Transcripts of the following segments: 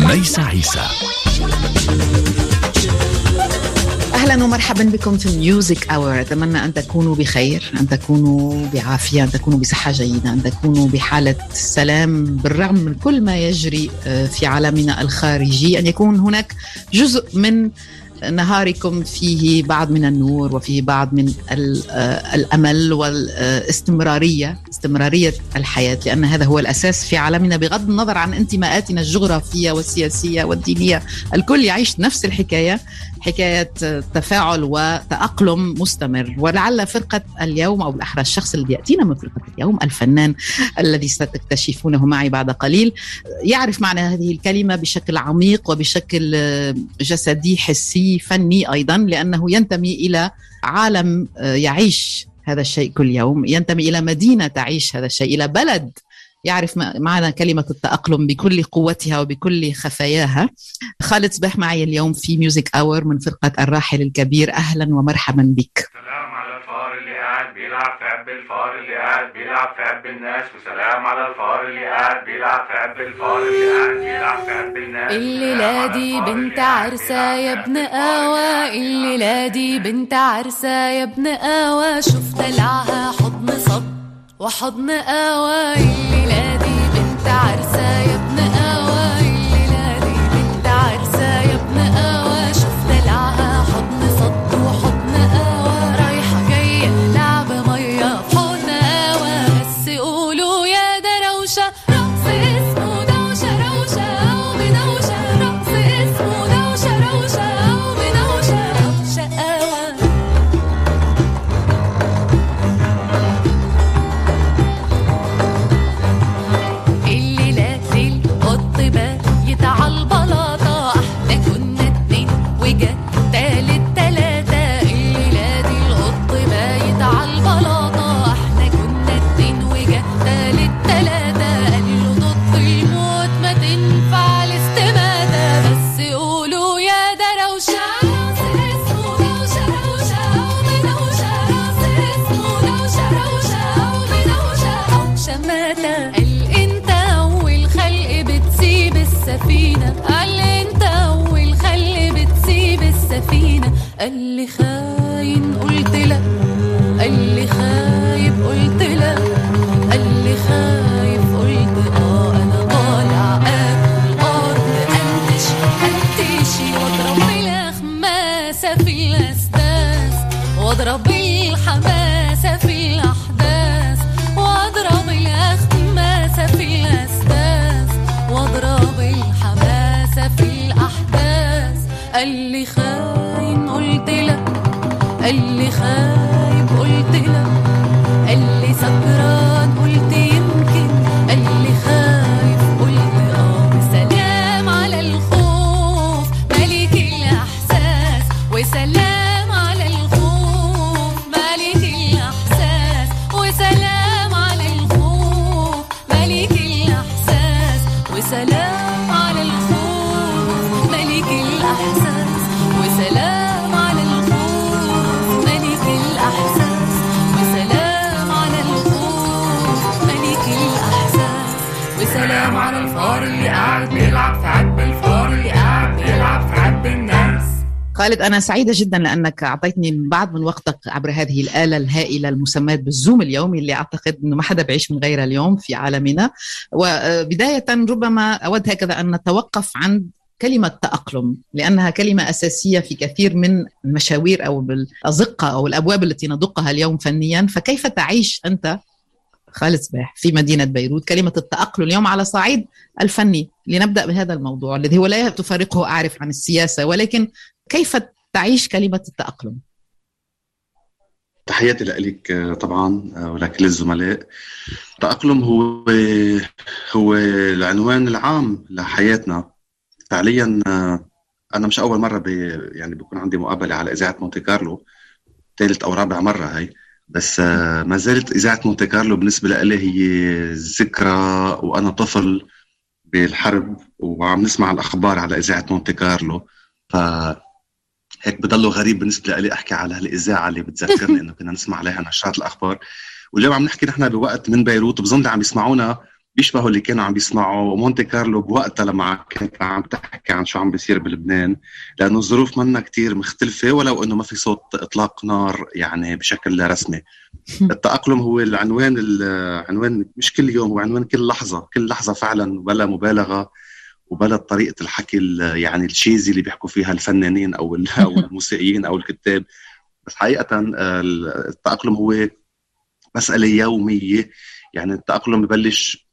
ليس عيسى. أهلا ومرحبا بكم في Music Hour أتمنى أن تكونوا بخير أن تكونوا بعافية أن تكونوا بصحة جيدة أن تكونوا بحالة سلام بالرغم من كل ما يجري آه، في عالمنا الخارجي. أن يكون هناك جزء من نهاركم فيه بعض من النور وفيه بعض من آه، الأمل والاستمرارية استمرارية الحياة لأن هذا هو الأساس في عالمنا بغض النظر عن انتماءاتنا الجغرافية والسياسية والدينية. الكل يعيش نفس الحكاية. حكاية تفاعل وتأقلم مستمر. ولعل فرقة اليوم أو بالاحرى الشخص الذي يأتينا من فرقة اليوم الفنان الذي ستكتشفونه معي بعد قليل يعرف معنى هذه الكلمة بشكل عميق وبشكل جسدي حسي فني أيضا لأنه ينتمي إلى عالم يعيش هذا الشيء كل يوم ينتمي إلى مدينة تعيش هذا الشيء إلى بلد يعرف معنى كلمة التأقلم بكل قوتها وبكل خفاياها. خالد صبيح معي اليوم في Music Hour من فرقة الراحل الكبير. أهلا ومرحبا بك. سلام على الفار اللي قاعد بيلعب في عب الفار اللي قاعد بيلعب في عب الناس. وسلام على الفار اللي قاعد بيلعب في عب الفار اللي قاعد بيلعب في عب الناس. الليلة دي بنت عرسة يا ابن قوا الليلة دي بنت عرسة يا ابن قوا شفت دلعها حضن صب وحضن قوا الليلة دي بنت عرسة خالد أنا سعيدة جدا لأنك أعطيتني بعض من وقتك عبر هذه الآلة الهائلة المسماة بالزوم اليومي اللي أعتقد أنه ما حدا بيعيش من غيرها اليوم في عالمنا. وبداية ربما أود هكذا أن نتوقف عند كلمة تأقلم لأنها كلمة أساسية في كثير من المشاوير أو الأزقة أو الأبواب التي ندقها اليوم فنيا. فكيف تعيش أنت خالد صباح في مدينة بيروت؟ كلمة التأقلم اليوم على صعيد الفني. لنبدأ بهذا الموضوع الذي هو لا تفارقه أعرف عن السياسة ولكن كيف تعيش كلمة التأقلم؟ تحياتي لك طبعا ولكل الزملاء التأقلم هو هو العنوان العام لحياتنا. فعليا أنا مش أول مرة بي يعني بيكون عندي مقابلة على إذاعة مونتي كارلو. ثالث أو رابع مرة هي. بس ما زالت إذاعة مونتي كارلو بالنسبة لي هي ذكرى وأنا طفل بالحرب وعم نسمع الأخبار على إذاعة مونتي كارلو. ف هيك بضله غريب بالنسبة لي أحكي على هالإذاعة اللي بتذكرني إنه كنا نسمع عليها نشرات الأخبار. واليوم عم نحكي نحن بوقت من بيروت بظن عم يسمعونا بيشبهوا اللي كانوا عم بيسمعوا. مونتي كارلو بوقتها لما كانت عم تحكي عن شو عم بيصير بلبنان لأنه الظروف منا كتير مختلفة ولو إنه ما في صوت إطلاق نار يعني بشكل رسمي. التأقلم هو العنوان العنوان مش كل يوم هو عنوان كل لحظة كل لحظة فعلا بلا مبالغة. وبلا طريقة الحكي يعني الشيزي اللي بيحكوا فيها الفنانين أو أو الموسيقيين أو الكتاب. بس حقيقة التأقلم هو مسألة يومية. يعني التأقلم ببلش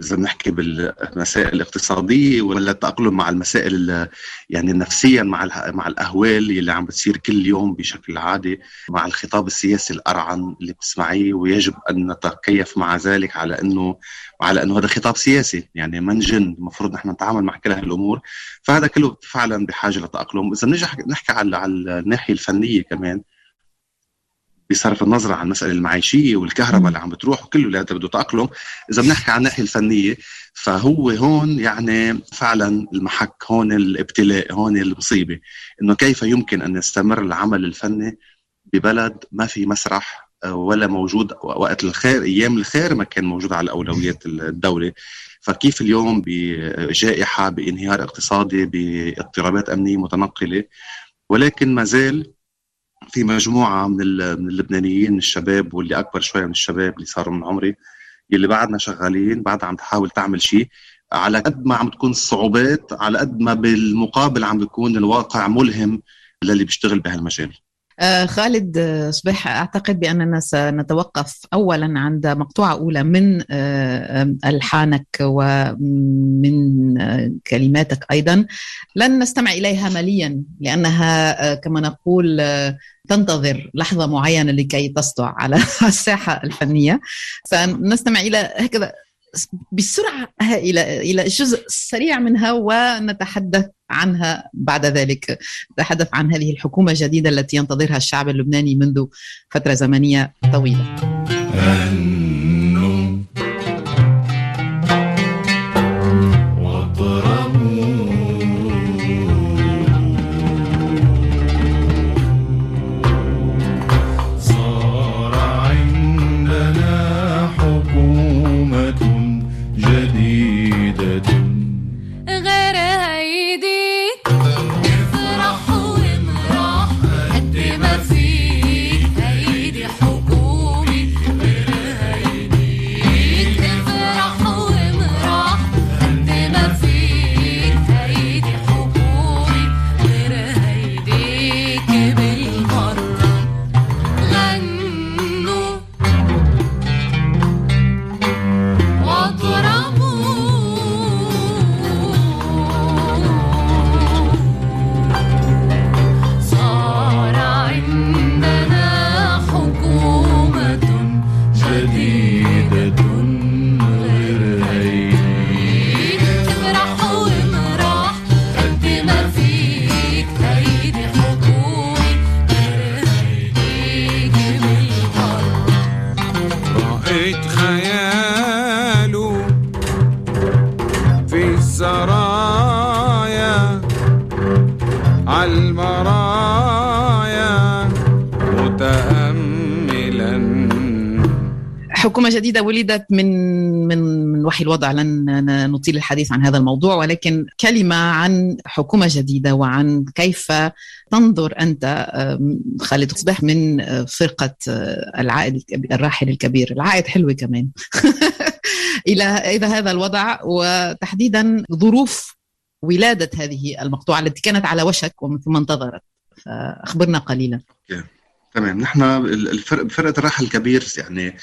إذا بنحكي بالمسائل الاقتصادية ولا التأقلم مع المسائل يعني نفسيا مع مع الأهوال اللي عم بتصير كل يوم بشكل عادي مع الخطاب السياسي الأرعن اللي بتسمعيه ويجب أن نتكيف مع ذلك على إنه على إنه هذا خطاب سياسي يعني من جن المفروض نحن نتعامل مع كل هالامور فهذا كله فعلا بحاجة لتأقلم. إذا بنجي نحكي على على الناحية الفنية كمان بصرف النظر عن المساله المعيشية والكهرباء اللي عم بتروح وكله اللي هذا بده تاقلم إذا بنحكي عن الناحية الفنية فهو هون يعني فعلا المحك هون الابتلاء هون المصيبة. إنه كيف يمكن أن يستمر العمل الفني ببلد ما في مسرح آه، ولا موجود وقت الخير أيام الخير ما كان موجود على أولويات الدولة. فكيف اليوم بجائحة بانهيار اقتصادي باضطرابات أمنية متنقلة؟ ولكن ما زال في مجموعة من اللبنانيين الشباب واللي أكبر شوية من الشباب اللي صاروا من عمري اللي بعدنا شغالين بعدها عم تحاول تعمل شيء على قد ما عم تكون الصعوبات على قد ما بالمقابل عم بيكون الواقع ملهم للي بيشتغل بهالمجال. خالد آه، صبيح أعتقد بأننا سنتوقف اولا عند مقطوعة أولى من آه ألحانك ومن آه كلماتك أيضا. لن نستمع إليها مليا لأنها آه، كما نقول آه، تنتظر لحظة معينة لكي تسطع على الساحة الفنية. سنستمع إلى هكذا. بسرعة إلى إلى جزء سريع منها ونتحدث عنها بعد ذلك نتحدث عن هذه الحكومة الجديدة التي ينتظرها الشعب اللبناني منذ فترة زمنية طويلة. حكومة جديدة ولدت من من من وحي الوضع لن نطيل الحديث عن هذا الموضوع ولكن كلمة عن حكومة جديدة وعن كيف تنظر أنت خالد صباح من فرقة العائد الراحل الكبير العائد حلوة كمان. إلى إلى هذا الوضع وتحديدا ظروف ولادة هذه المقطوعة التي كانت على وشك ومن ثم انتظرت. فأخبرنا قليلا. تمام. نحن الفرق فرقة الراحل الكبير يعني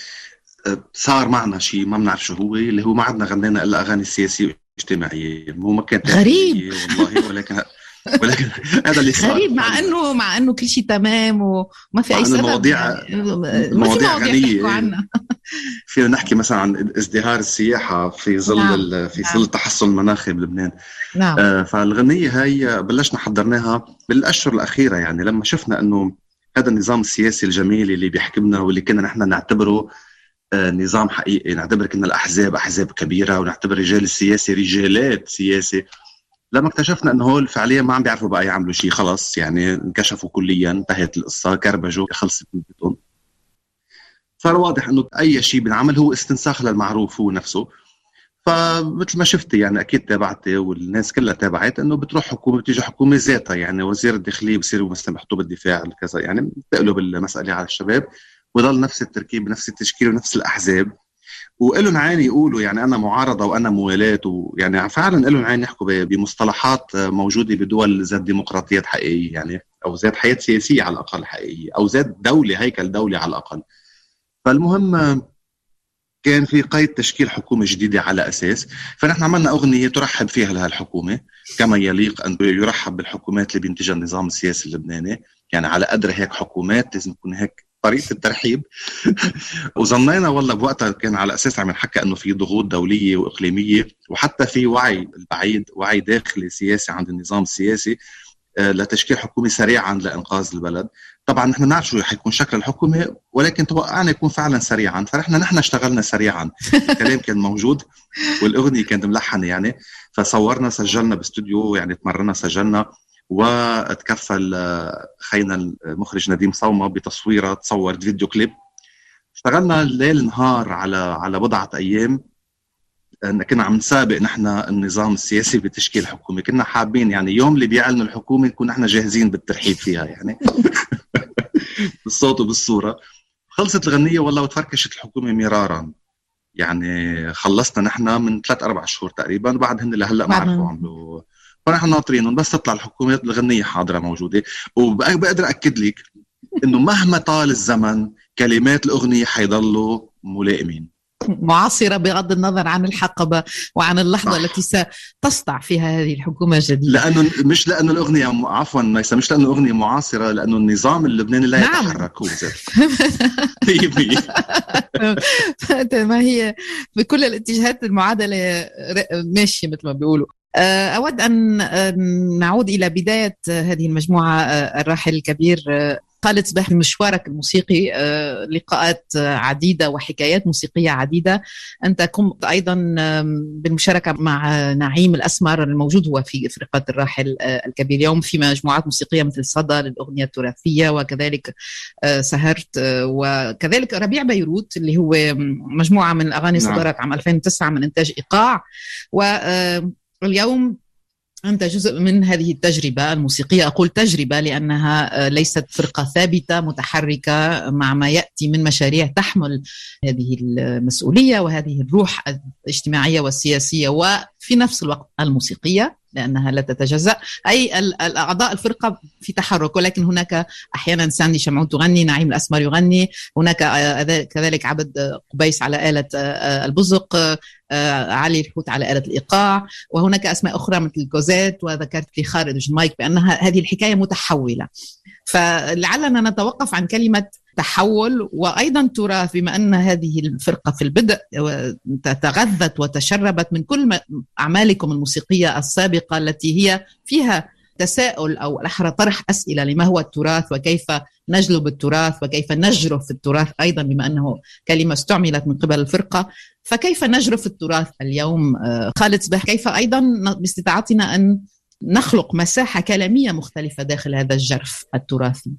صار معنا شيء ما بنعرف شو هو اللي هو ما عدنا غنينا إلا أغاني سياسية واجتماعية. هو ما كانت غريب. والله ولكن ولكن هذا اللي صار. غريب مع انه مع إنه كل شيء تمام وما في أي سبب. المواضيع مواضيع غنية. فينا نحكي مثلا عن ازدهار السياحة في ظل نعم. في ظل التحسن نعم. المناخي بلبنان. نعم. آه فالغنية هي بلشنا حضرناها بالأشهر الأخيرة يعني لما شفنا إنه هذا النظام السياسي الجميل اللي بيحكمنا واللي كنا نحن نعتبره نظام حقيقي. نعتبر كنا الأحزاب أحزاب كبيرة ونعتبر رجال السياسة رجالات سياسة. لما اكتشفنا إنه هول فعليا ما عم بيعرفوا بقى يعملوا شيء خلص يعني انكشفوا كليا انتهت القصة كربجوا خلصت مدتهم صار واضح إنه أي شيء بنعمل هو استنساخ للمعروف هو نفسه. فمثل ما شفتي يعني أكيد تابعتي والناس كلها تابعت إنه بتروح حكومة بتيجي حكومة ذاتها يعني وزير الداخلية بصير مثلا بحطوه بالدفاع كذا يعني بتقلب المسألة على الشباب. ويضل نفس التركيب نفس التشكيل ونفس الأحزاب. وإلهم عين يقولوا يعني أنا معارضة وأنا موالاه ويعني فعلا إلهم عين يحكوا بمصطلحات موجودة بدول ذات ديمقراطيات حقيقية يعني أو ذات حياة سياسية على الأقل حقيقية أو ذات دولة هيكل دولي على الأقل. فالمهم كان في قيد تشكيل حكومة جديدة على أساس فنحن عملنا أغنية ترحب فيها لهالحكومة كما يليق أن يرحب بالحكومات اللي بينتجها النظام السياسي اللبناني. يعني على قدر هيك حكومات لازم تكون هيك طريقة الترحيب. وظنينا والله بوقتها كان على أساس عم نحكى إنه في ضغوط دولية وإقليمية وحتى في وعي البعيد وعي داخلي سياسي عند النظام السياسي آه، لتشكيل حكومة سريعا لإنقاذ البلد. طبعا نحن نعرف شو حيكون شكل الحكومة ولكن توقعنا يكون فعلا سريعا. فرحنا نحن اشتغلنا سريعا. الكلام كان موجود والأغنية كانت ملحنة يعني. فصورنا سجلنا باستوديو يعني تمرنا سجلنا. وتكفل آه، خينا المخرج نديم صومة بتصويرها تصور فيديو كليب. اشتغلنا ليل نهار على على بضعة أيام. كنا عم نسابق نحن النظام السياسي بتشكيل حكومة. كنا حابين يعني يوم اللي بيعلنوا الحكومة نكون نحن جاهزين بالترحيب فيها يعني. بالصوت وبالصورة. خلصت الغنية والله وتفركشت الحكومة مرارا. يعني خلصنا نحن من ثلاث أربع شهور تقريبا. وبعد هن لهلأ ما عرفوا عملوا فنحن ناطرينهم بس تطلع الحكومة الغنية حاضرة موجودة. وبقدر أكد لك إنه مهما طال الزمن كلمات الأغنية حيضلوا ملائمين. معاصرة بغض النظر عن الحقبة وعن اللحظة صح. التي ستصدع فيها هذه الحكومة الجديدة. لأنه مش لأنه الأغنية عفوا ميسا مش لأنه الأغنية معاصرة لأنه النظام اللبناني لا نعم. يتحرك. هو ما هي بكل الاتجاهات المعادلة ماشية مثل ما بيقولوا. أود أن نعود إلى بداية هذه المجموعة آه، الراحل الكبير آه، خالد صباح مشوارك الموسيقي آه، لقاءات عديدة وحكايات موسيقية عديدة أنت قمت أيضا بالمشاركة مع نعيم الأسمر الموجود هو في إفريقيا الراحل آه، الكبير اليوم في مجموعات موسيقية مثل صدى للأغنية التراثية وكذلك آه، سهرت وكذلك ربيع بيروت اللي هو مجموعة من الأغاني نعم. صدرت عام 2009 من إنتاج إيقاع واليوم أنت جزء من هذه التجربة الموسيقية. أقول تجربة لأنها آه، ليست فرقة ثابتة متحركة مع ما يأتي من مشاريع تحمل هذه المسؤولية وهذه الروح الاجتماعية والسياسية وفي نفس الوقت الموسيقية. لأنها لا تتجزأ. أي الاعضاء الفرقة في تحرك ولكن هناك أحيانا ساندي شمعون تغني نعيم الأسمر يغني هناك آه، كذلك عبد قبيس على آلة آه، البزق آه، علي الحوت على آلة الإيقاع وهناك أسماء أخرى مثل كوزيت وذكرت في خارج المايك بأنها هذه الحكاية متحولة. فلعلنا نتوقف عن كلمة تحول وأيضا تراث بما أن هذه الفرقة في البدء تغذت وتشربت من كل أعمالكم الموسيقية السابقة التي هي فيها تساؤل أو الاحرى طرح أسئلة لما هو التراث وكيف نجلب التراث وكيف نجرف التراث أيضا بما أنه كلمة استعملت من قبل الفرقة. فكيف نجرف التراث اليوم آه، خالد صباح كيف أيضا باستطاعتنا أن نخلق مساحة كلامية مختلفة داخل هذا الجرف التراثي؟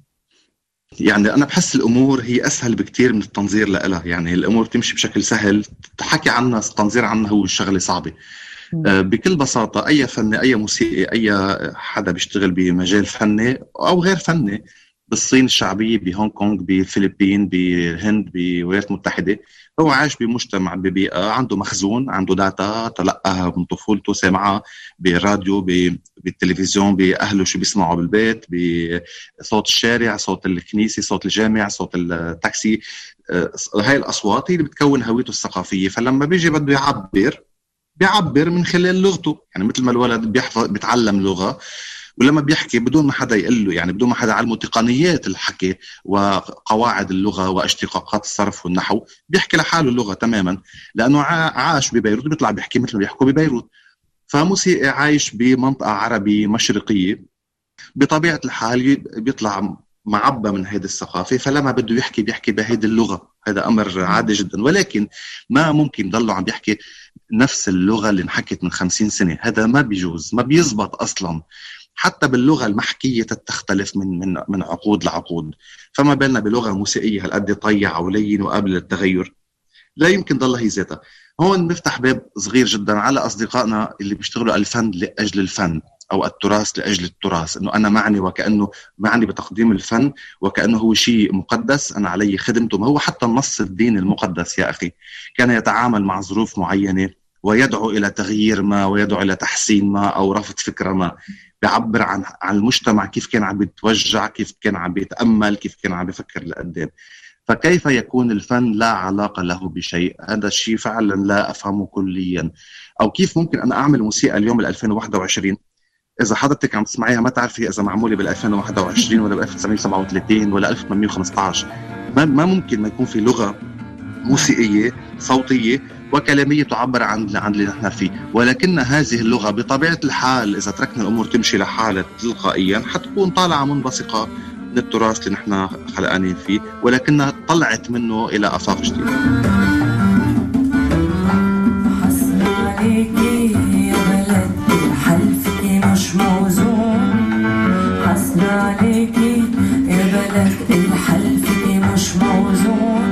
يعني أنا بحس الأمور هي أسهل بكثير من التنظير لها يعني الأمور تمشي بشكل سهل. تحكي عنها التنظير عنها هو الشغله صعبة. آه، بكل بساطة أي فني أي موسيقي أي حدا بيشتغل بمجال فني أو غير فني بالصين الشعبية بهونغ كونغ بالفلبين بالهند بالولايات المتحدة هو عايش بمجتمع ببيئة عنده مخزون عنده data تلقاها من طفولته سمعها بالراديو بالتلفزيون بأهله شو بيسمعوا بالبيت بصوت الشارع صوت الكنيسة صوت الجامع صوت التاكسي. آه، هاي الأصوات هي اللي بتكون هويته الثقافية. فلما بيجي بده يعبر بيعبر من خلال لغته. يعني مثل ما الولد بيحفظ بيتعلم لغة ولما بيحكي بدون ما حدا يقول له يعني بدون ما حدا علمه تقنيات الحكي وقواعد اللغة واشتقاقات الصرف والنحو بيحكي لحاله اللغة تماما لأنه عاش ببيروت بيطلع بيحكي مثل ما بيحكوا ببيروت. فموسيقي عايش بمنطقة عربية مشرقية بطبيعة الحال بيطلع معبى من هذه الثقافة فلما بده يحكي بيحكي بهيدي اللغة. هذا أمر عادي جدا. ولكن ما ممكن ضله عم بيحكي نفس اللغة اللي انحكت من خمسين سنة. هذا ما بيجوز ما بيزبط أصلا. حتى باللغة المحكية تختلف من من من عقود لعقود. فما بالنا بلغة موسيقية هالقد طيعه ولين وقابله للتغير لا يمكن ضلها هي ذاتها. هون بنفتح باب صغير جدا على أصدقائنا اللي بيشتغلوا الفن لأجل الفن أو التراث لأجل التراث. إنه أنا معني وكأنه معني بتقديم الفن وكأنه هو شيء مقدس. أنا علي خدمته. ما هو حتى النص الديني المقدس يا أخي. كان يتعامل مع ظروف معينة. ويدعو إلى تغيير ما ويدعو إلى تحسين ما أو رفض فكره ما. بيعبر عن عن المجتمع كيف كان عم بيتوجع كيف كان عم بيتأمل كيف كان عم بيفكر لقدام. فكيف يكون الفن لا علاقة له بشيء؟ هذا الشيء فعلا لا أفهمه كليا. أو كيف ممكن أنا أعمل موسيقى اليوم بال 2021 إذا حضرتك عم تسمعيها ما تعرفي إذا معمولة بال 2021 ولا ب 1937 ولا 1815 ما ما ممكن ما يكون في لغة موسيقية صوتية وكلامية تعبر عن عن اللي نحن فيه. ولكن هذه اللغة بطبيعة الحال إذا تركنا الأمور تمشي لحالها تلقائيا حتكون طالعة منبثقة من التراث اللي نحن خلقانين فيه ولكنها طلعت منه إلى آفاق جديدة. مش موزون حسنا عليكي يا بلد الحلفك مش موزون.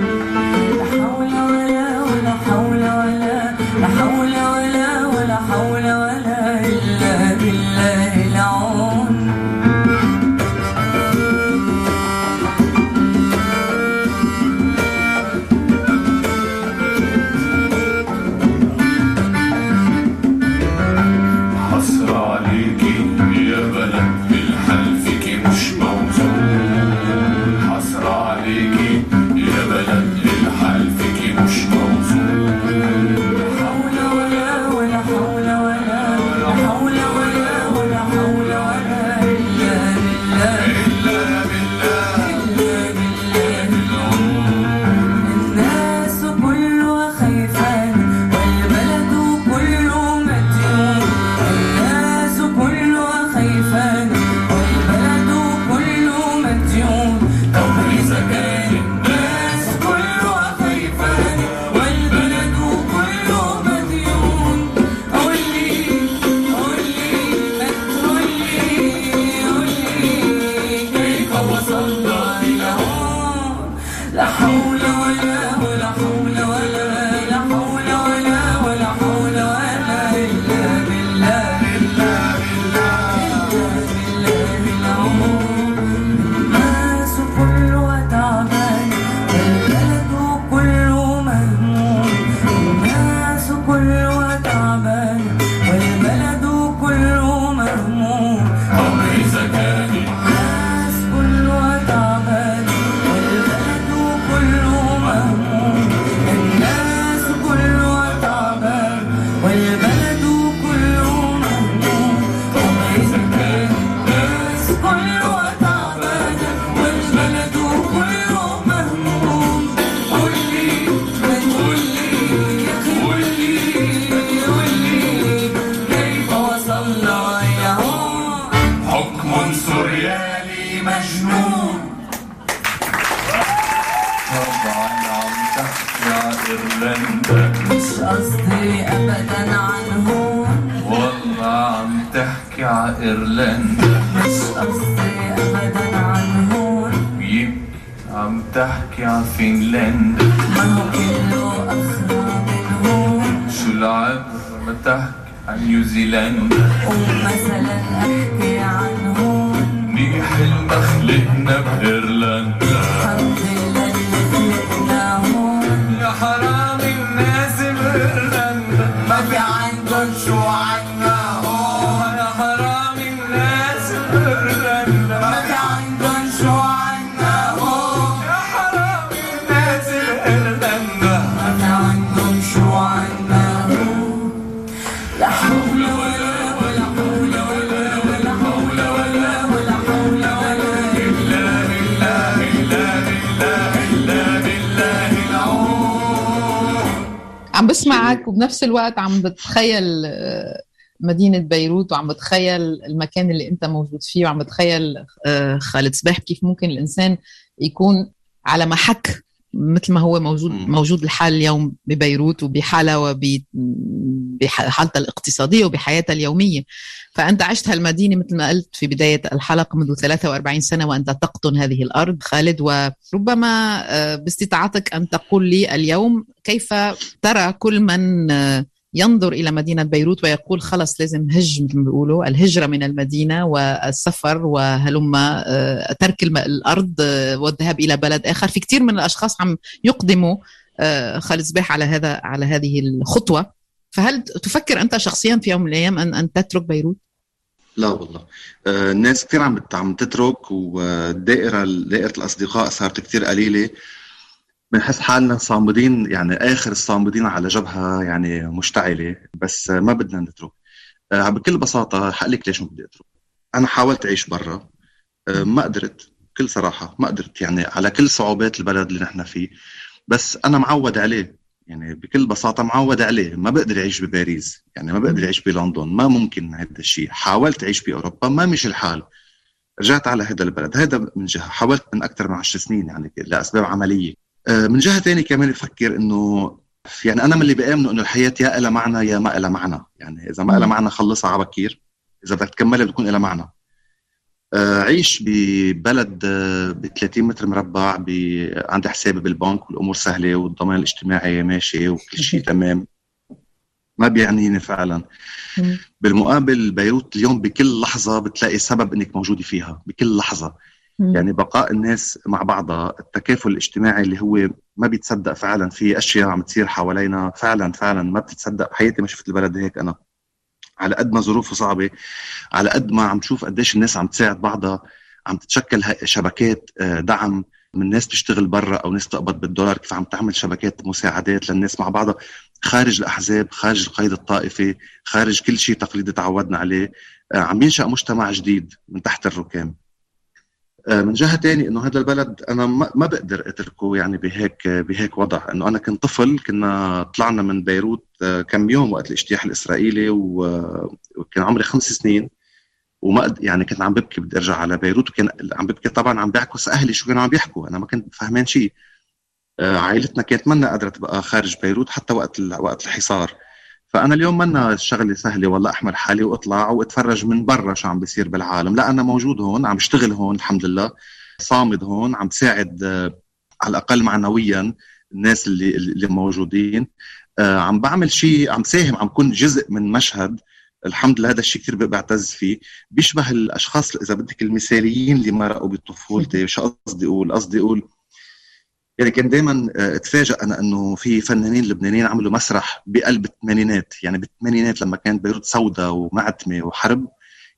العب بتحكي عن نيوزيلندا. ومثلا احكي عنهم. منيح المخلقنا بايرلندا بسمعك وبنفس الوقت عم بتخيل آه، مدينة بيروت وعم بتخيل المكان اللي انت موجود فيه وعم بتخيل آه، خالد صباح كيف ممكن الإنسان يكون على محك مثل ما هو موجود. موجود الحال اليوم ببيروت وبحالها وبحالتها الاقتصادية وبحياتها اليومية فأنت عشت هالمدينة مثل ما قلت في بداية الحلقة منذ 43 سنة وأنت تقطن هذه الأرض خالد وربما آه، باستطاعتك أن تقول لي اليوم كيف ترى كل من آه، ينظر إلى مدينة بيروت ويقول خلص لازم هج مثل ما بيقولوا الهجرة من المدينة والسفر وهلم آه، ترك الأرض آه، والذهاب إلى بلد آخر. في كثير من الأشخاص عم يقدموا آه، خالد صباح على هذا على هذه الخطوة. فهل تفكر أنت شخصيا في يوم من الأيام ان أن تترك بيروت؟ لا والله. الناس كثير عم عم تترك والدائرة دائرة الأصدقاء صارت كثير قليلة. بنحس حالنا صامدين يعني آخر الصامدين على جبهة يعني مشتعلة بس ما بدنا نترك. آه، بكل بساطة حقلك ليش ما بدي أترك. أنا حاولت أعيش برا آه، ما قدرت بكل صراحة ما قدرت يعني على كل صعوبات البلد اللي نحن فيه. بس أنا معود عليه يعني بكل بساطة معود عليه. ما بقدر أعيش بباريس يعني ما بقدر أعيش بلندن ما ممكن هذا الشيء حاولت أعيش بأوروبا ما مش الحال. رجعت على هذا البلد هذا من جهة. حاولت من أكثر من عشر سنين يعني لأسباب عملية. آه، من جهة ثانية كمان بفكر إنه يعني أنا من اللي بآمنه إنه الحياة يا إلها معنى يا ما إلها معنى. يعني إذا ما إلها معنى خلصها على بكير. إذا بدك تكملها بتكون إلها معنى. آه، عيش ببلد ب 30 متر مربع ب- عندي حسابي بالبنك والأمور سهلة والضمان الاجتماعي ماشي وكل شيء تمام. ما بيعنيني فعلا. بالمقابل بيروت اليوم بكل لحظة بتلاقي سبب إنك موجودة فيها بكل لحظة. يعني بقاء الناس مع بعضها التكافل الاجتماعي اللي هو ما بيتصدق فعلا في أشياء عم تصير حوالينا فعلا فعلا ما بتتصدق. بحياتي ما شفت البلد هيك أنا. على قد ما ظروفه صعبة على قد ما عم تشوف قديش الناس عم تساعد بعضها عم تتشكل شبكات آه، دعم. من ناس بتشتغل برا أو ناس تقبض بالدولار كيف عم تعمل شبكات مساعدات للناس مع بعضها. خارج الأحزاب خارج القيد الطائفي خارج كل شيء تقليدي تعودنا عليه. آه، عم ينشأ مجتمع جديد من تحت الركام. من جهة تانية إنه هذا البلد أنا ما بقدر أتركه يعني بهيك بهيك وضع. إنه أنا كنت طفل كنا طلعنا من بيروت آه، كم يوم وقت الاجتياح الإسرائيلي و- وكان عمري خمس سنين وما يعني كنت عم ببكي بدي أرجع على بيروت وكان عم ببكي طبعا عم بيعكس أهلي شو كانوا عم بيحكوا أنا ما كنت فهمان شيء آه، عائلتنا كانت منا قادره تبقى خارج بيروت حتى وقت وقت الحصار. فأنا اليوم منا الشغله سهلة والله احمل حالي وأطلع وأتفرج من برا شو عم بيصير بالعالم. لا أنا موجود هون عم بشتغل هون الحمد لله. صامد هون عم بساعد آه، على الأقل معنويا الناس اللي اللي موجودين. آه، عم بعمل شيء عم ساهم عم كون جزء من مشهد. الحمد لله هذا الشيء كثير بعتز فيه. بيشبه الأشخاص إذا بدك المثاليين اللي مرقوا بطفولتي شو قصدي أقول؟ قصدي أقول يعني كان دائما اتفاجئ أنا إنه في فنانين لبنانيين عملوا مسرح بقلب الثمانينات. يعني بالثمانينات لما كانت بيروت سوداء ومعتمة وحرب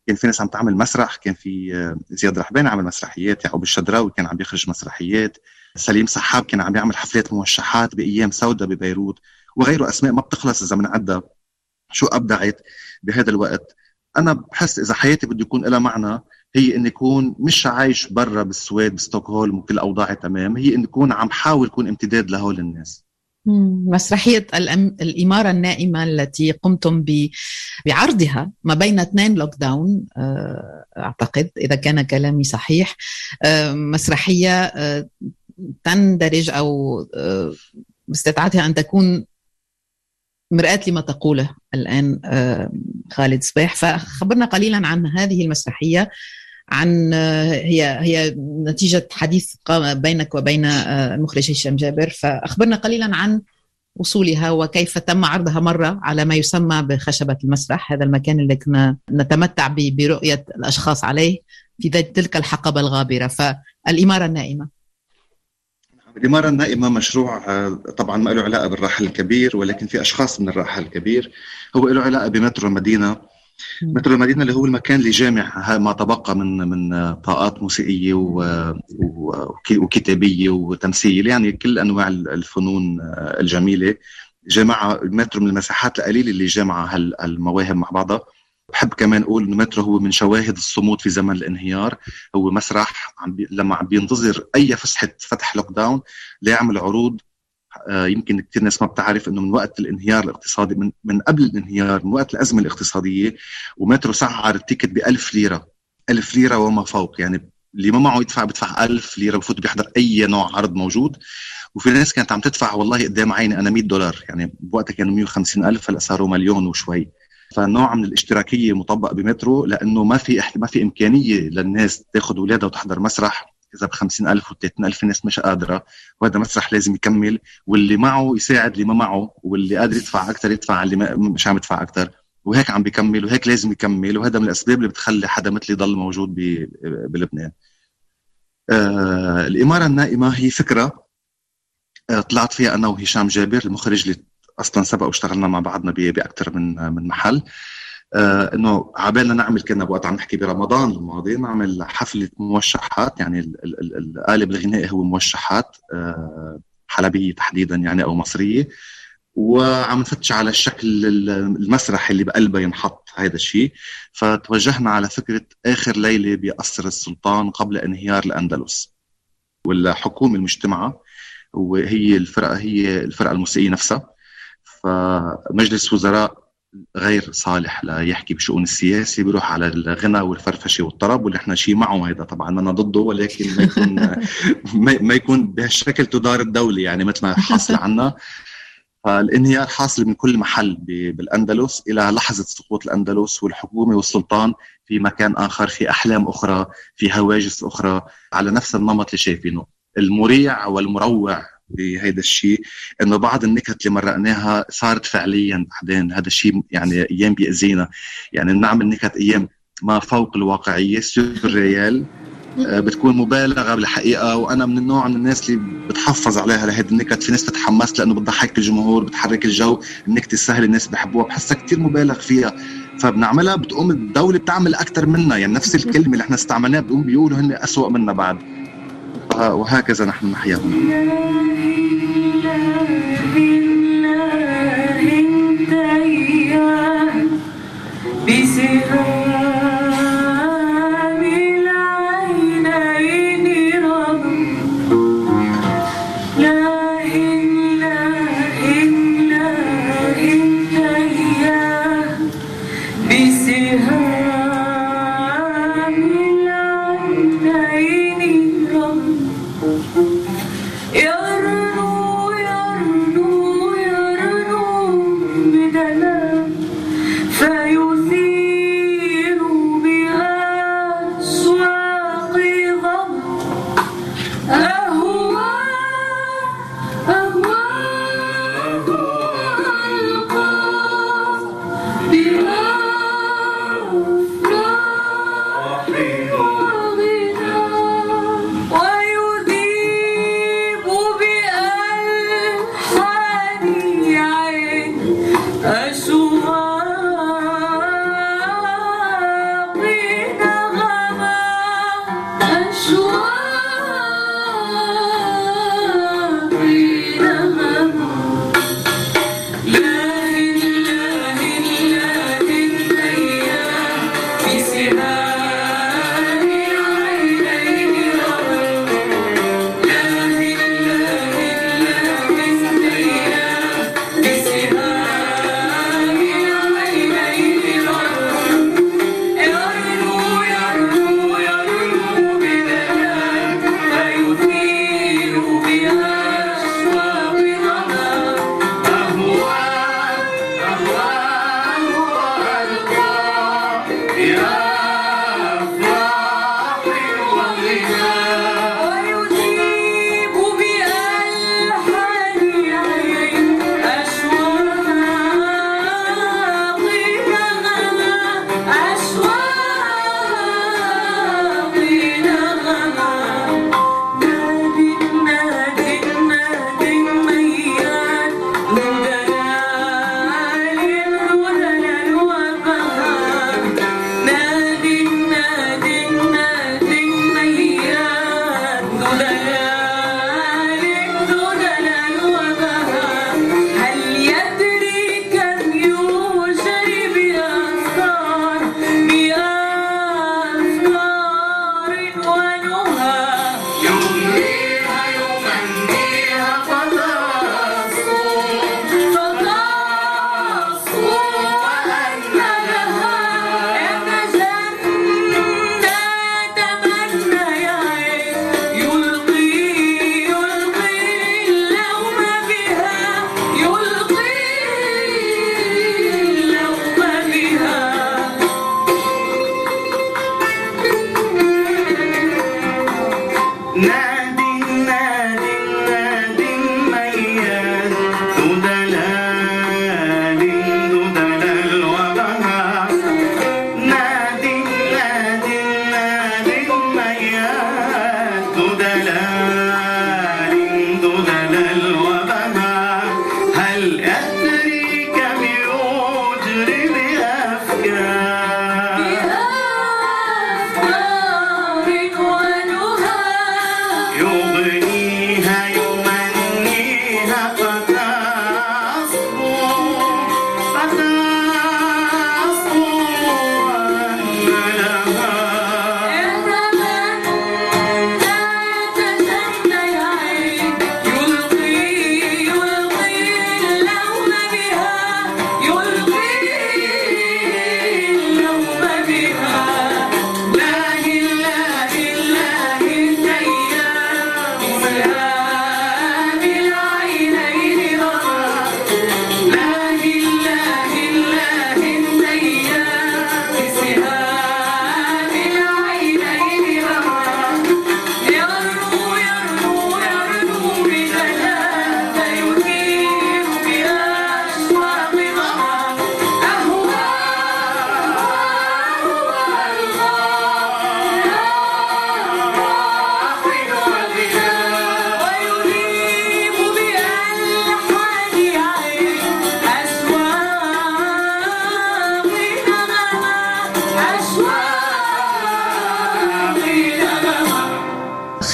كان في ناس عم تعمل مسرح كان في آه، زياد رحباني عمل مسرحيات يعقوب الشدراوي كان عم بيخرج مسرحيات سليم سحاب كان عم يعمل حفلات موشحات بأيام سوداء ببيروت وغيره. أسماء ما بتخلص إذا بنعدى شو أبدعت بهذا الوقت. أنا بحس إذا حياتي بده يكون لها معنى هي اني اكون مش عايش برا بالسويد بستوكهولم وكل أوضاعي تمام هي اني اكون عم حاول اكون امتداد لهول الناس. مسرحية الأم... الإمارة النائمة التي قمتم ب... بعرضها ما بين اثنين لوك داون آه، أعتقد إذا كان كلامي صحيح آه، مسرحية آه، تندرج أو باستطاعتها أن تكون مرآة لما تقوله الآن خالد صباح فخبرنا قليلا عن هذه المسرحية عن آه، هي هي نتيجة حديث قام بينك وبين آه، المخرج هشام جابر. فأخبرنا قليلا عن وصولها وكيف تم عرضها مرة على ما يسمى بخشبة المسرح هذا المكان اللي كنا نتمتع برؤية الأشخاص عليه في تلك الحقبة الغابرة. فالإمارة النائمة. الإمارة النائمة مشروع آه، طبعا ما له علاقة بالراحل الكبير ولكن في أشخاص من الراحل الكبير. هو له علاقة بمترو المدينة. مترو المدينة اللي هو المكان اللي جامع ما تبقى من من طاقات موسيقية و- و- وك- وكتابية وتمثيل. يعني كل أنواع ال- الفنون آه، الجميلة. جامعة المترو من المساحات القليلة اللي جامعة هال- هالمواهب مع بعضها. بحب كمان أقول إنه مترو هو من شواهد الصمود في زمن الانهيار. هو مسرح عم بي... لما عم بينتظر أي فسحة فتح lockdown ليعمل عروض يمكن كثير ناس ما بتعرف إنه من وقت الانهيار الاقتصادي من من قبل الانهيار من وقت الأزمة الاقتصادية ومترو سعر التيكت ب 1000 ليرة 1000 ليرة وما فوق. يعني اللي ما معه يدفع بدفع ألف ليرة بفوت بيحضر أي نوع عرض موجود. وفي ناس كانت عم تدفع والله قدام عيني أنا 100 دولار يعني بوقتها كانوا 150 ألف هلأ صاروا مليون وشوي. فنوع من الاشتراكية مطبق بمترو لأنه ما في ما في إمكانية للناس تاخذ اولادها وتحضر مسرح. اذا ب 50000 و 30000 الناس مش قادرة وهذا مسرح لازم يكمل واللي معه يساعد اللي ما معه واللي قادر يدفع أكثر يدفع اللي مش عم يدفع أكثر وهيك عم بيكمل وهيك لازم يكمل وهذا من الأسباب اللي بتخلي حدا مثلي يضل موجود بلبنان. آه الإمارة النائمة هي فكرة آه طلعت فيها أنا وهشام جابر المخرج اللي أصلا سبق واشتغلنا مع بعضنا باكثر من من محل آه إنه عبالنا نعمل كنا بوقت عم نحكي برمضان الماضي نعمل حفلة موشحات يعني القالب الغنائي هو موشحات آه حلبية تحديدا يعني أو مصرية. وعم نفتش على الشكل المسرحي اللي بقلبه ينحط هذا الشيء. فتوجهنا على فكرة آخر ليلة بقصر السلطان قبل انهيار الأندلس والحكومة المجتمعة وهي الفرقة هي الفرقة الموسيقية نفسها. فمجلس وزراء غير صالح ليحكي بشؤون السياسي بيروح على الغنى والفرفشة والطرب واللي إحنا شيء معه هذا طبعا أنا ضده ولكن ما يكون ما يكون بهالشكل تدار الدولة يعني مثل ما حاصل عنا. فالانهيار حاصل من كل محل بالأندلس إلى لحظة سقوط الأندلس والحكومة والسلطان في مكان آخر في أحلام أخرى في هواجس أخرى على نفس النمط اللي شايفينه. المريع والمروع بهيدا الشيء إنه بعض النكت اللي مرقناها صارت فعليا بعدين. هذا الشيء يعني أيام بيأذينا. يعني بنعمل نكت أيام ما فوق الواقعية سوريال آه، بتكون مبالغة بالحقيقة وأنا من النوع من الناس اللي بتحفظ عليها لهيدي النكت. في ناس بتتحمس لأنه بتضحك الجمهور بتحرك الجو. النكتة السهلة الناس بحبوها بحسها كثير مبالغ فيها. فبنعملها بتقوم الدولة بتعمل أكثر منا. يعني نفس الكلمة اللي إحنا استعملناها بتقوم بيقولوا هن اسوء منا بعد. وخلقها وهكذا نحن نحيا هنا بسر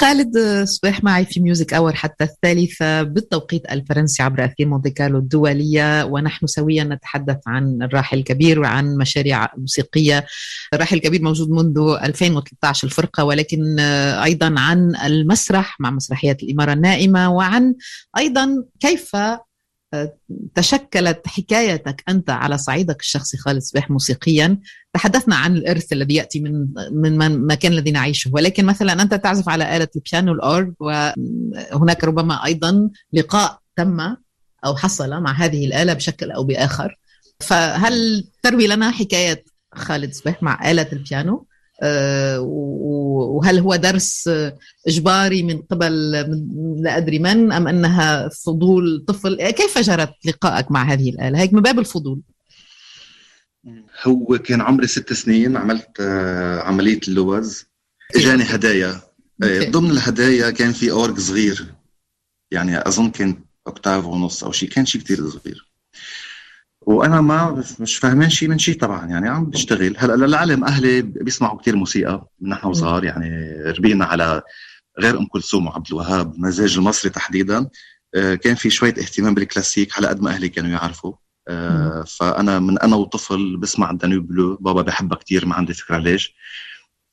خالد صبيح معي في Music Hour حتى الثالثة. بالتوقيت الفرنسي عبر أثير مونتي كارلو الدولية. ونحن سويا نتحدث عن الراحل الكبير وعن مشاريع موسيقية. الراحل الكبير موجود منذ 2013 الفرقة ولكن أيضا عن المسرح مع مسرحيات الإمارة النائمة وعن أيضا كيف تشكلت حكايتك أنت على صعيدك الشخصي خالد صبيح موسيقيا. تحدثنا عن الإرث الذي يأتي من من المكان الذي نعيشه. ولكن مثلا أنت تعزف على آلة البيانو الاورج وهناك ربما أيضا لقاء تم أو حصل مع هذه الآلة بشكل أو بآخر. فهل تروي لنا حكاية خالد صبيح مع آلة البيانو؟ وهل هو درس إجباري من قبل لا أدري من أم أنها فضول طفل؟ كيف جرت لقائك مع هذه الآلة؟ هيك من باب الفضول. هو كان عمري ست سنين عملت آه، عملية اللوز. إجاني هدايا. آه، ضمن الهدايا كان في اورج صغير. يعني أظن كان اوكتاف ونص أو شيء كان شيء كثير صغير. وأنا ما مش فاهمين شيء من شيء طبعا يعني عم بشتغل. هلأ للعلم أهلي بيسمعوا كثير موسيقى من نحن وصغار يعني ربينا على غير أم كلثوم وعبد الوهاب المزاج المصري تحديدا. آه، كان في شوية اهتمام بالكلاسيك على قد ما أهلي كانوا يعرفوا. آه، فأنا من أنا وطفل بسمع Danube Blue بابا بحبها كثير ما عندي فكرة ليش.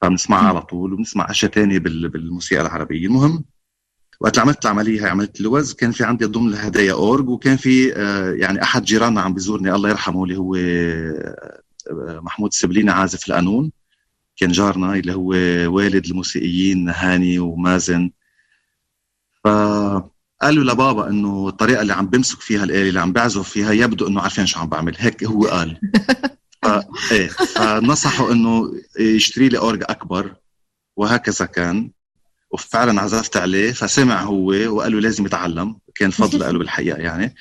فبنسمعها على طول وبنسمع أشياء ثانية بالموسيقى العربية. المهم وقت عملت العملية هاي عملت اللوز كان في عندي ضمن الهدايا أورج وكان في آه، يعني أحد جيراننا عم بيزورني الله يرحمه اللي هو آه، محمود السبليني عازف القانون. كان جارنا اللي هو والد الموسيقيين هاني ومازن. فقالوا لبابا إنه الطريقة اللي عم بمسك فيها الآلة اللي عم بعزف فيها يبدو إنه عارفين شو عم بعمل. هيك هو قال. ف... إيه فنصحوا إنه يشتري لي أورج أكبر وهكذا كان. وفعلا عزفت عليه فسمع هو وقال له لازم يتعلم. كان فضل له بالحقيقة يعني.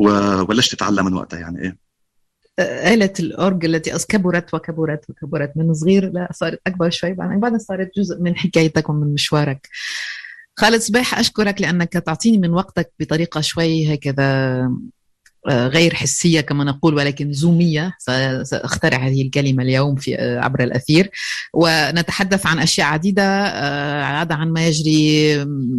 وبلشت أتعلم من وقتها يعني إيه. آلة الأورج التي كبرت وكبرت وكبرت من صغير لا صارت أكبر شوي بعدين صارت جزء من حكايتك ومن مشوارك. خالد صباح أشكرك لأنك تعطيني من وقتك بطريقة شوي هكذا غير حسية كما نقول ولكن زومية. سأخترع هذه الكلمة اليوم في آه، عبر الأثير. ونتحدث عن أشياء عديدة آه، عادة عن ما يجري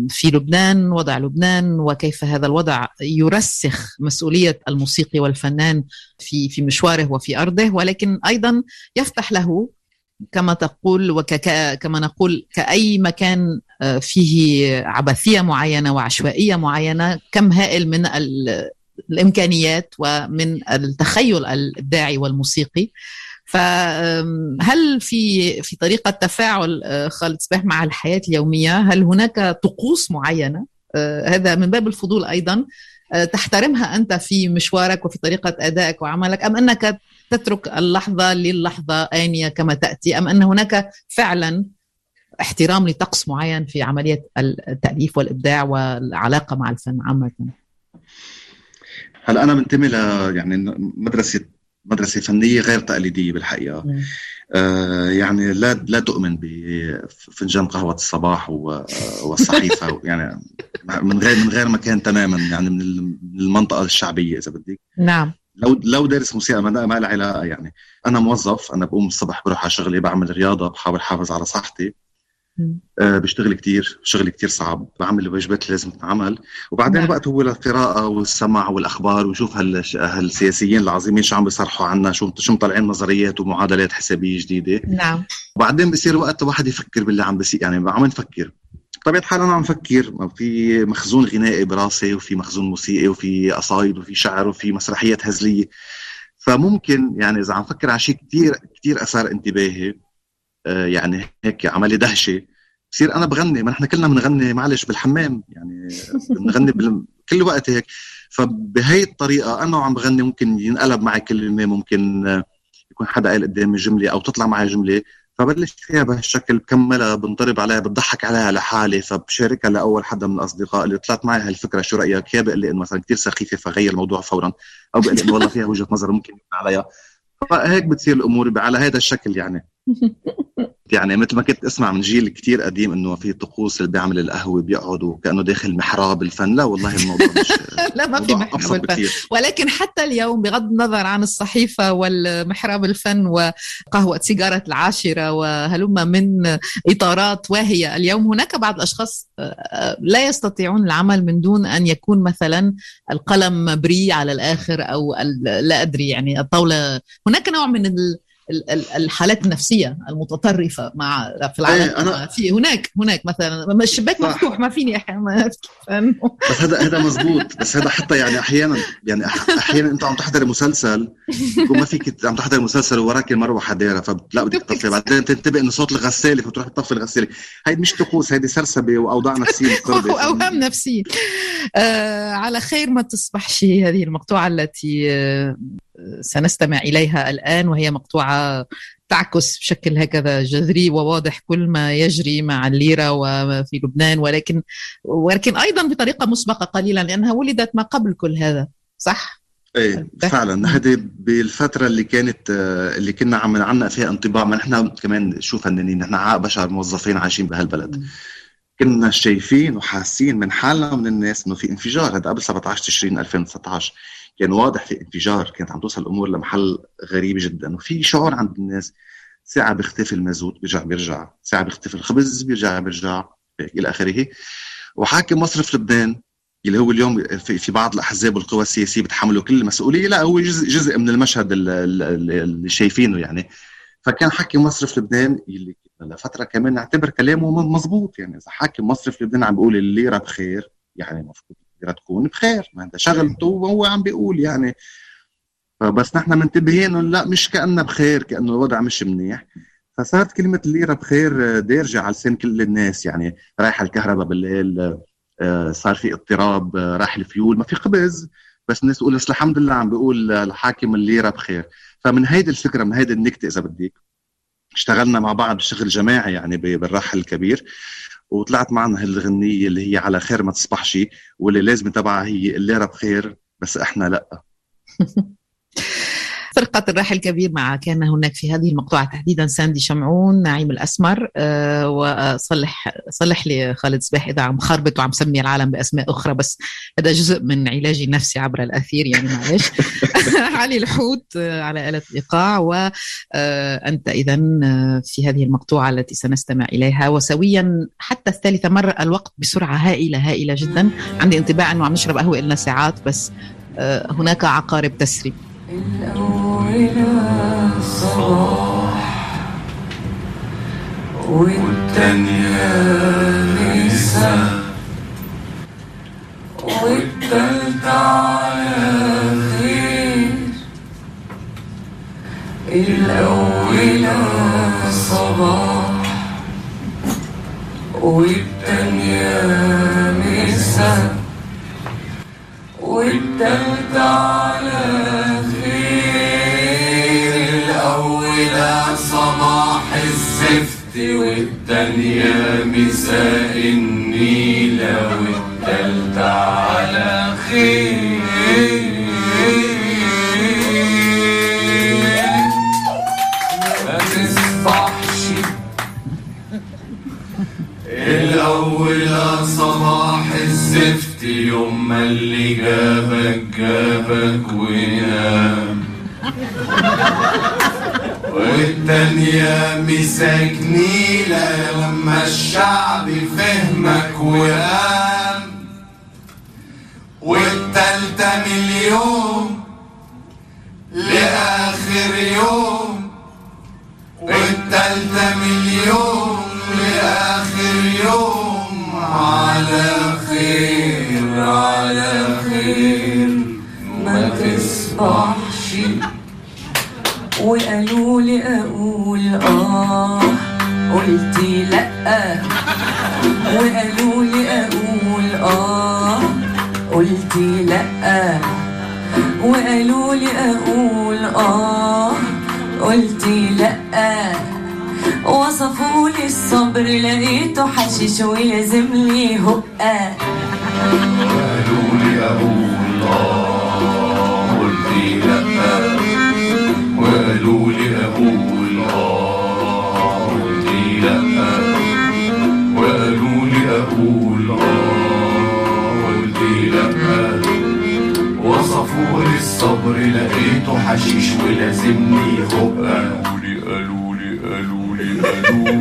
في لبنان وضع لبنان وكيف هذا الوضع يرسخ مسؤولية الموسيقي والفنان في في مشواره وفي أرضه. ولكن أيضا يفتح له كما تقول وكما نقول كأي مكان فيه عبثية معينة وعشوائية معينة كم هائل من الإمكانيات ومن التخيل الابداعي والموسيقي. فهل في في طريقة تفاعل آه، خالد صباح مع الحياة اليومية هل هناك طقوس معينة؟ آه، هذا من باب الفضول أيضا. آه، تحترمها أنت في مشوارك وفي طريقة أدائك وعملك أم أنك تترك اللحظة للحظة آنية كما تأتي أم أن هناك فعلا احترام لطقس معين في عملية التأليف والإبداع والعلاقة مع الفن عامة؟ هلا أنا منتمي ل يعني مدرسه مدرسة فنية غير تقليدية بالحقيقة. آه يعني لا لا تؤمن بفنجان قهوة الصباح والصحيفة. يعني من غير من غير مكان تماما يعني من المنطقة الشعبية إذا بدك. نعم. لو لو دارس موسيقى ما, ما لها علاقة يعني أنا موظف أنا بقوم الصبح بروح على شغلي بعمل رياضة بحاول أحافظ على صحتي. آه بشتغل كتير شغل كتير صعب. بعمل الواجبات اللي لازم تنعمل وبعدين نعم. وقت هو للقراءة والسمع والأخبار وشوف هال... هالسياسيين العظيمين شو عم بيصرحوا عنا شو شو مطلعين نظريات ومعادلات حسابية جديدة. نعم. وبعدين بصير وقت الواحد يفكر باللي عم بصير يعني عم نفكر. بطبيعة الحال أنا عم فكر في مخزون غنائي براسي وفي مخزون موسيقي وفي قصايد وفي شعر وفي مسرحيات هزلية. فممكن يعني إذا عم فكر على شيء كثير كثير أثار انتباهي آه، يعني هيك عملي دهشة. بصير أنا بغني ما نحن كلنا بنغني معلش بالحمام يعني بنغني بال... كل وقت هيك. فبهي الطريقة أنا وعم بغني ممكن ينقلب معي كلمه ممكن يكون حدا قال قدامي جملة أو تطلع معي جملة فبلش فيها بهالشكل بكملها بنضرب عليها بضحك عليها لحالي فبشاركها لأول حدا من الأصدقاء اللي طلعت معي هالفكرة شو رأيك؟ يا بقول لي إنه مثلا كثير سخيفة فغير الموضوع فورا أو بقول إنه والله فيها وجهة نظر ممكن عليها. فهيك بتصير الأمور على هذا الشكل يعني. يعني مثل ما كنت أسمع من جيل كتير قديم إنه في طقوس اللي بيعمل القهوة بيقعدوا كأنه داخل محراب الفن. لا والله الموضوع مش لا ما في محراب الفن. ولكن حتى اليوم بغض النظر عن الصحيفة والمحراب الفن وقهوة سيجارة العاشرة وهلم من إطارات واهية اليوم هناك بعض الأشخاص آه، لا يستطيعون العمل من دون أن يكون مثلا القلم بري على الآخر أو لا أدري يعني الطاولة. هناك نوع من ال الحالات النفسية المتطرفة مع في العالم. إيه أنا في هناك هناك مثلا. الشباك مفتوح ما فيني أحيانا بس هذا هذا مزبوط. بس هذا حتى يعني أحيانا يعني أحيانا أنت عم تحضر مسلسل يكون ما فيك عم تحضر مسلسل ووراك المروحة دايره فلا بدك تطفي. بعدين تنتبه إنه صوت الغسالة فتروح تطفي الغسالة. هيدي مش طقوس هيدي سرسبة وأوضاع نفسية أوهام نفسية. آه على خير ما تصبحش هذه المقطوعة التي آه سنستمع إليها الآن وهي مقطوعة تعكس بشكل هكذا جذري وواضح كل ما يجري مع الليرة وفي لبنان ولكن ولكن أيضا بطريقة مسبقة قليلا لأنها ولدت ما قبل كل هذا صح؟ إيه فعلا. هذه بالفترة اللي كانت اللي كنا عم نعنق فيها انطباع ما نحن كمان شو فنانين نحن بشر موظفين عايشين بهالبلد. كنا شايفين وحاسين من حالنا ومن الناس إنه في انفجار. هذا قبل 17 تشرين 2019 كان واضح في انفجار كانت عم توصل الأمور لمحل غريب جدا. وفي شعور عند الناس ساعة بيختفي المازوت بيرجع بيرجع. ساعة بيختفي الخبز بيرجع بيرجع. إلى آخره. وحاكم مصرف لبنان اللي هو اليوم في بعض الأحزاب والقوى السياسية بتحملوا كل المسؤولية. لا هو جزء جزء من المشهد اللي شايفينه يعني. فكان حاكم مصرف لبنان اللي لفتره كمان نعتبر كلامه مزبوط يعني إذا حاكم مصرف لبنان عم بيقول الليره بخير يعني المفروض الليره تكون بخير. ما هذا شغلته وهو عم بيقول يعني. فبس نحن منتبهين لا مش كأنه بخير كأنه الوضع مش منيح. فصارت كلمة الليرة بخير دارجة على لسان كل الناس. يعني رايح الكهرباء بالليل آه، صار في اضطراب آه، راح الفيول ما في خبز بس الناس تقول بس الحمد لله عم بيقول الحاكم الليرة بخير. فمن هيدي الفكرة من هيدي النكتة إذا بدك اشتغلنا مع بعض بشغل جماعي يعني بالراحل الكبير وطلعت معنا هالغنية اللي هي على خير ما تصبحش واللي لازم تبعها هي الليرة بخير بس إحنا لأ. فرقة الراحل الكبير مع كان هناك في هذه المقطوعة تحديدا ساندي شمعون نعيم الأسمر أه وصلح صلح لي خالد صباح إذا عم خربط وعم سمي العالم بأسماء أخرى بس هذا جزء من علاجي النفسي عبر الأثير يعني معلش. علي الحوت آه، على آلة الإيقاع وأنت آه، إذا آه، في هذه المقطوعة التي سنستمع إليها. وسويا حتى الثالثة مرة الوقت بسرعة هائلة هائلة جدا. عندي انطباع أنه عم نشرب قهوة إلنا ساعات بس هناك عقارب تسري الأول الصباح والتانية الدنيا مساكني لما الشعب فهمك وقام والتالتة مليون لآخر يوم. والتالتة مليون لآخر يوم. على خير على خير. ما تصبحش وقالوا لي أقول آه قلت لأ. وقالوا لي أقول آه قلت لأ. وقالوا لي أقول آه قلت لأ. وصفوا لي الصبر لقيته حشيش ولازم لي هقه الصبر لقيته حشيش ولازمني هبقى قالولي قالولي قالولي قالولي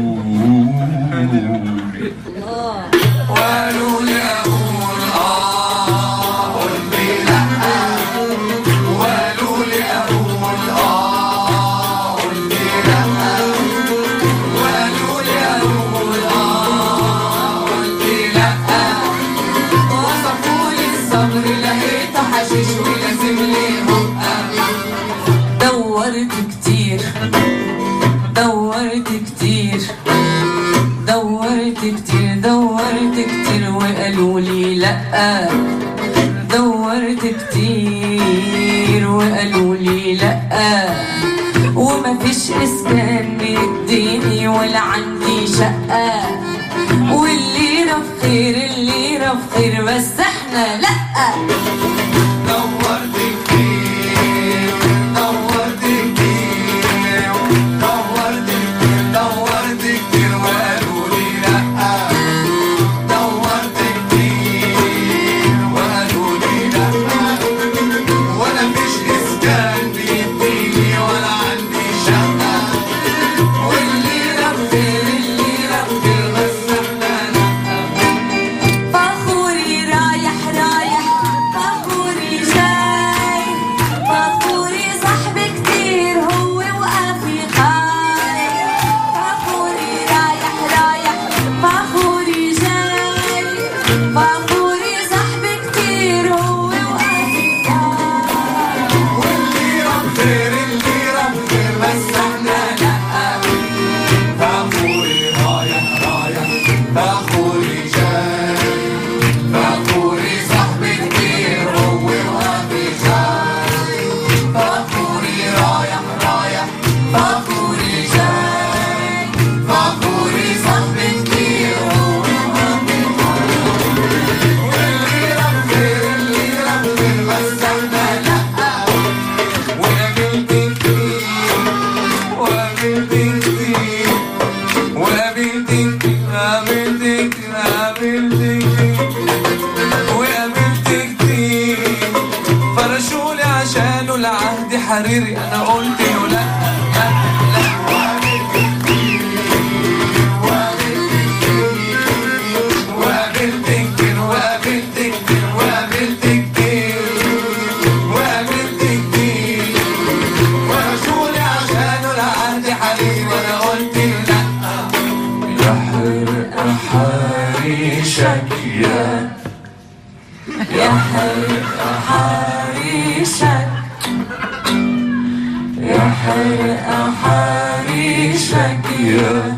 Isakia.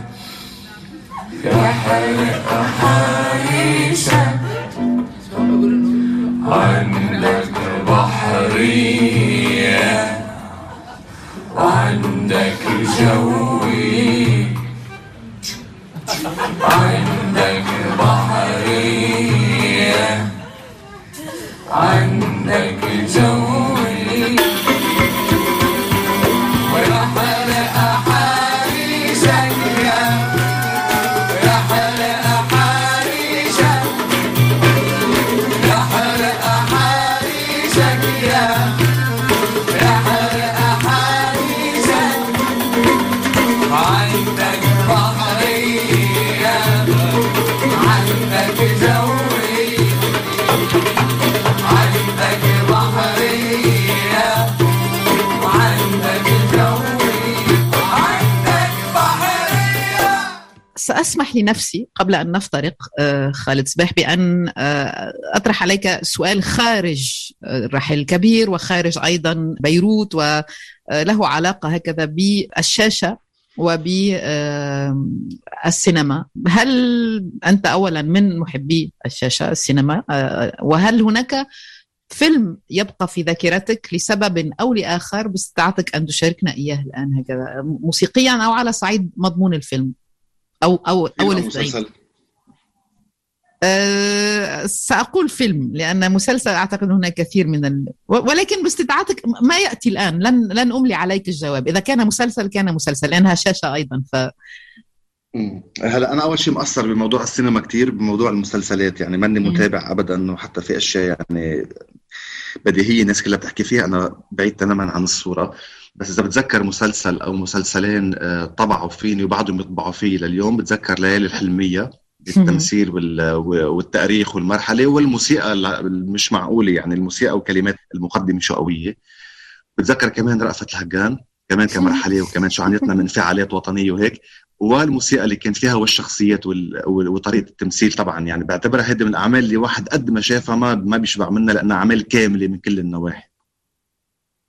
Yeah, yeah, yeah. سأسمح لنفسي قبل أن نفترق آه، خالد صباح بأن آه، أطرح عليك سؤال خارج آه، الرحل الكبير وخارج أيضا بيروت وله علاقة هكذا بالشاشة وبالسينما هل أنت أولا من محبي الشاشة السينما؟ وهل هناك فيلم يبقى في ذاكرتك لسبب أو لآخر باستطاعتك أن تشاركنا إياه الآن هكذا موسيقيا أو على صعيد مضمون الفيلم؟ أو أو أو الاثنين مسلسل؟ أه سأقول فيلم لأن مسلسل أعتقد هناك كثير من ال... ولكن باستطاعتك ما يأتي الآن. لن لن أملي عليك الجواب. إذا كان مسلسل كان مسلسل. لأنها شاشة أيضا ف. هلا أنا أول شيء مأثر بموضوع السينما كتير بموضوع المسلسلات. يعني ماني. متابع ابدا وحتى في أشياء يعني بديهية الناس كلها بتحكي فيها. أنا بعيد تماما عن الصورة. بس إذا بتذكر مسلسل أو مسلسلين آه، طبعوا فيني وبعضهم يطبعوا فيه لليوم بتذكر ليالي الحلمية بالتمثيل وال- والتأريخ والمرحلة والموسيقى ال- مش معقولة يعني الموسيقى وكلمات المقدمة شو قوية. بتذكر كمان رأفت الهجان كمان كمرحله وكمان شو عانيتنا من انفعالات وطنية وهيك. والموسيقى اللي كانت فيها والشخصيات وال... وال- وطريقة التمثيل طبعا يعني بعتبرها هيدي من الأعمال اللي واحد قد ما شافها ما ما بيشبع منها لأنها أعمال كاملة من كل النواحي.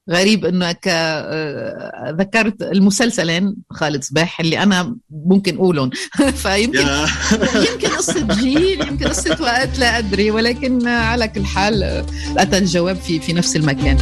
غريب انك آه، ذكرت المسلسلين خالد صباح اللي أنا ممكن أقولهم. فيمكن يمكن قصة جيل يمكن قصة وقت لا أدري. ولكن على كل حال أتى الجواب في في نفس المكان.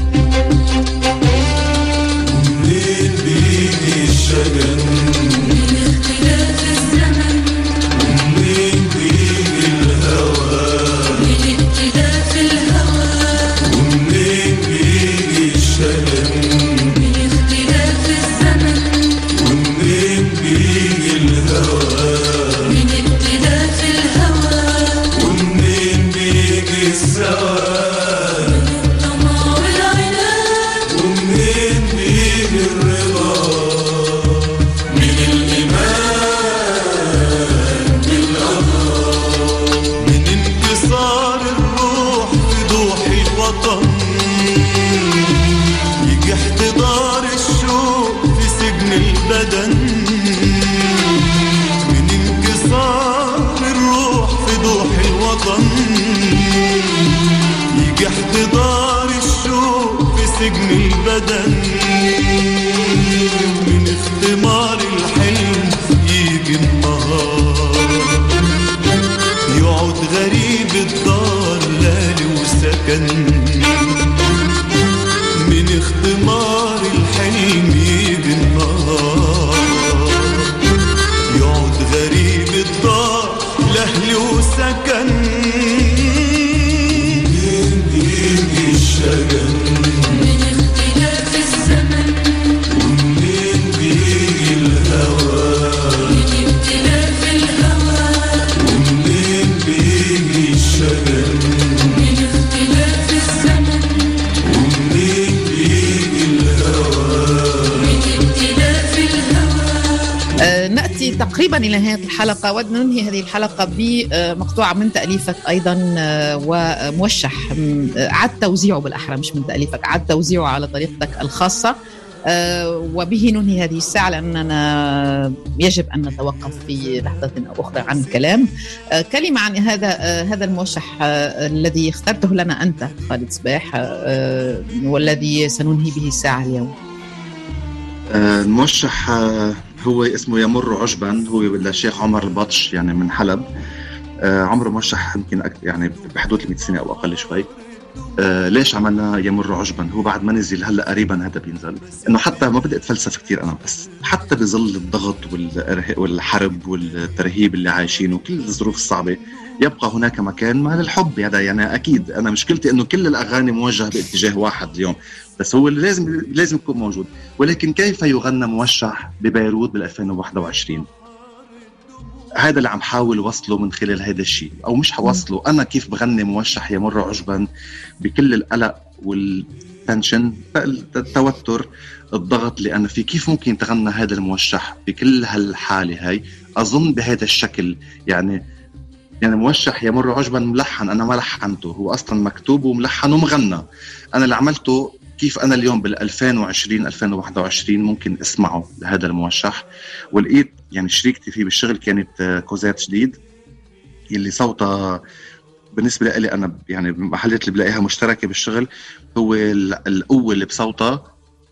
سجن البدن. من اختمار الحلم يجي النهار. يقعد غريب الدار لالي وسكن. تقريبا إلى نهاية الحلقة وننهي هذه الحلقة بمقطوعة من تأليفك أيضا آه، وموشح آه، عاد توزيعه بالأحرى مش من تأليفك عاد توزيعه على طريقتك الخاصة. آه، وبه ننهي هذه الساعة لأننا يجب أن نتوقف في لحظة أو أخرى عن الكلام كلمة عن هذا هذا الموشح الذي اخترته لنا أنت خالد صباح والذي سننهي به الساعة اليوم. الموشح هو اسمه يمر عشبا هو للشيخ عمر البطش يعني من حلب. آه، عمره موشح يمكن يعني بحدود ال 100 سنة أو أقل شوي. آه ليش عملنا يمر عجبا؟ هو بعد ما نزل هلأ قريبا هذا بينزل. إنه حتى ما بدي اتفلسف كثير أنا بس حتى بظل الضغط والحرب والترهيب اللي عايشينه وكل الظروف الصعبة يبقى هناك مكان ما للحب هذا يعني أكيد أنا مشكلتي إنه كل الأغاني موجهة باتجاه واحد اليوم. بس هو لازم لازم يكون موجود. ولكن كيف يغنى موشح ببيروت بال 2021 هذا اللي عم حاول وصله من خلال هذا الشيء. أو مش حوصله. أنا كيف بغني موشح يمر عجبا بكل القلق والتنشن التوتر الضغط اللي أنا فيه. كيف ممكن يتغنى هذا الموشح بكل هالحالة هاي؟ أظن بهذا الشكل. يعني يعني موشح يمر عجبا ملحن. أنا ما لحنته. هو أصلا مكتوب وملحن ومغنى. أنا اللي عملته كيف أنا اليوم بال 2020 2021 ممكن أسمعه لهذا الموشح. ولقيت يعني شريكتي فيه بالشغل كانت آه، كوزات جديد يلي صوتها بالنسبة لي أنا يعني المحلات اللي بلاقيها مشتركة بالشغل هو ال- القوة اللي بصوتها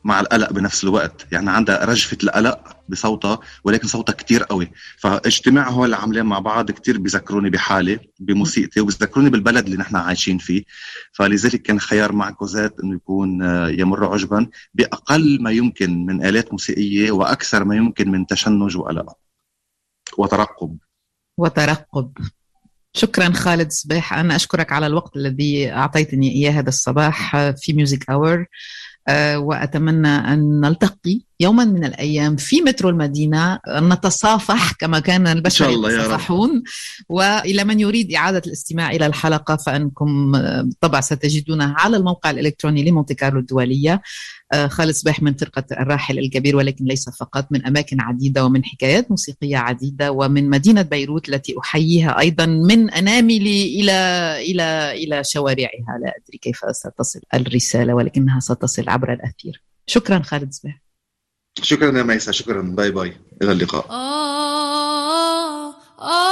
مع القلق بنفس الوقت. يعني عندها رجفة القلق بصوتها ولكن صوتها كتير قوي. فاجتماع هول العاملين مع بعض كتير بيذكروني بحالي بموسيقتي وبيذكروني بالبلد اللي نحن عايشين فيه. فلذلك كان خيار مع كوزات إنه يكون آه، يمر عجبا بأقل ما يمكن من آلات موسيقية وأكثر ما يمكن من تشنج وقلق وترقب. وترقب. شكرا خالد صبيح. أنا أشكرك على الوقت الذي أعطيتني إياه هذا الصباح في ميوزك أور وأتمنى أن نلتقي يوما من الأيام في مترو المدينة أن نتصافح كما كان البشر. يتصافحون. وإلى من يريد إعادة الاستماع إلى الحلقة فأنكم آه، بالطبع ستجدونها على الموقع الإلكتروني لمونتي كارلو الدولية آه، خالد صبيح من فرقة الراحل الكبير ولكن ليس فقط من أماكن عديدة ومن حكايات موسيقية عديدة ومن مدينة بيروت التي أحييها أيضا من أناملي إلى إلى إلى شوارعها. لا أدري كيف ستصل الرسالة ولكنها ستصل عبر الأثير. شكرا خالد صبيح. شكرا يا ميسا شكرا. bye bye. إلى اللقاء. آه آه.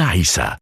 ميوزك أور ميسا عيسى